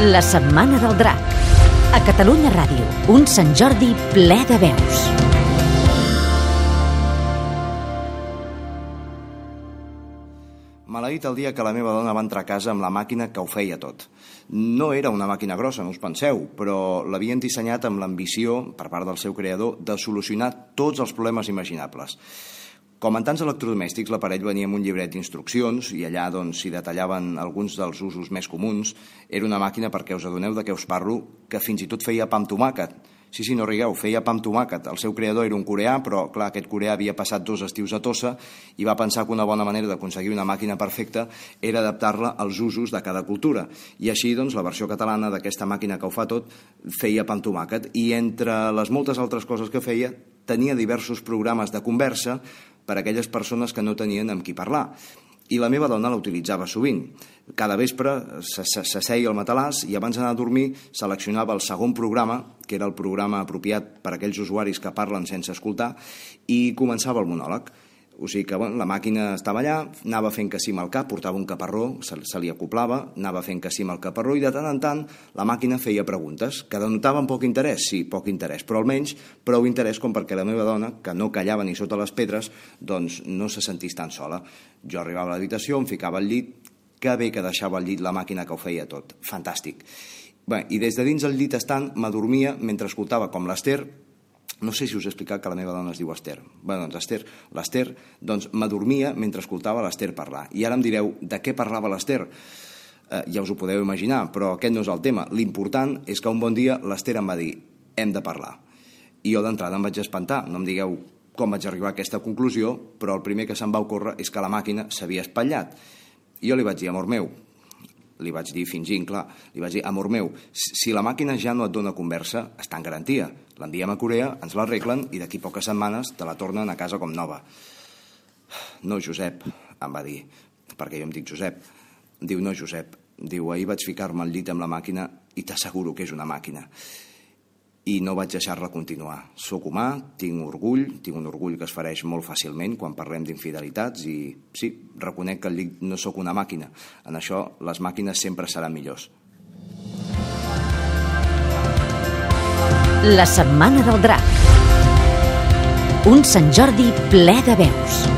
La Setmana del Drac. A Catalunya Ràdio, un Sant Jordi ple de veus. Maleït el dia que la meva dona va entrar a casa amb la màquina que ho feia tot. No era una màquina grossa, no us penseu, però l'havien dissenyat amb l'ambició, per part del seu creador, de solucionar tots els problemes imaginables. Com en tants electrodomèstics, l'aparell venia amb un llibret d'instruccions i allà doncs, s'hi detallaven alguns dels usos més comuns. Era una màquina, perquè us adoneu de què us parlo, que fins i tot feia pa amb tomàquet. Sí, sí, no rigueu, feia pa amb tomàquet. El seu creador era un coreà, però clar, aquest coreà havia passat dos estius a Tossa i va pensar que una bona manera d'aconseguir una màquina perfecta era adaptar-la als usos de cada cultura. I així, doncs, la versió catalana d'aquesta màquina que ho fa tot feia pa amb tomàquet i entre les moltes altres coses que feia tenia diversos programes de conversa per a aquelles persones que no tenien amb qui parlar. I la meva dona la utilitzava sovint. Cada vespre s'asseia al matalàs i abans d'anar a dormir seleccionava el segon programa, que era el programa apropiat per a aquells usuaris que parlen sense escoltar, i començava el monòleg. O sigui que bueno, la màquina estava allà, anava fent que sí amb el cap, portava un caparró, se, se li acoplava, anava fent que sí amb el caparró i de tant en tant la màquina feia preguntes que denotaven poc interès, sí, poc interès, però almenys prou interès com perquè la meva dona, que no callava ni sota les pedres, doncs no se sentís tan sola. Jo arribava a l'habitació, em ficava al llit, que bé que deixava al llit la màquina que ho feia tot. Fantàstic. Bé, I des de dins el llit estant m'adormia mentre escoltava com l'Ester no sé si us he explicat que la meva dona es diu Esther. Bé, doncs Esther, l'Esther, doncs m'adormia mentre escoltava l'Esther parlar. I ara em direu, de què parlava l'Esther? Eh, ja us ho podeu imaginar, però aquest no és el tema. L'important és que un bon dia l'Esther em va dir, hem de parlar. I jo d'entrada em vaig espantar. No em digueu com vaig arribar a aquesta conclusió, però el primer que se'm va ocórrer és que la màquina s'havia espatllat. I jo li vaig dir, amor meu, li vaig dir fingint, clar, li vaig dir, amor meu, si la màquina ja no et dona conversa, està en garantia. L'enviem a Corea, ens l'arreglen i d'aquí poques setmanes te la tornen a casa com nova. No, Josep, em va dir, perquè jo em dic Josep. Diu, no, Josep. Diu, ahir vaig ficar-me al llit amb la màquina i t'asseguro que és una màquina i no vaig deixar-la continuar. Soc humà, tinc orgull, tinc un orgull que es fareix molt fàcilment quan parlem d'infidelitats i sí, reconec que no sóc una màquina. En això les màquines sempre seran millors. La setmana del drac. Un Sant Jordi ple de veus.